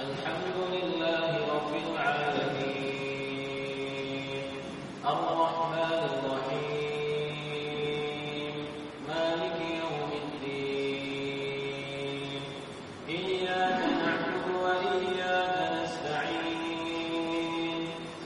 الحمد لله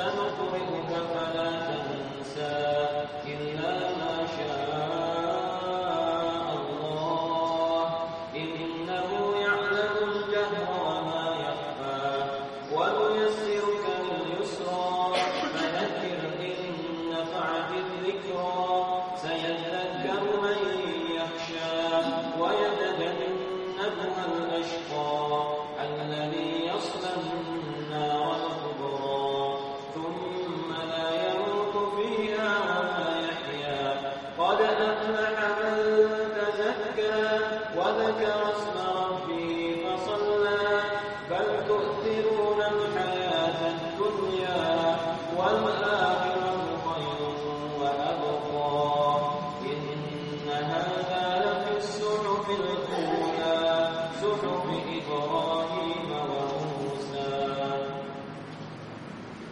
سنقرئك فلا تنسى. صحف إبراهيم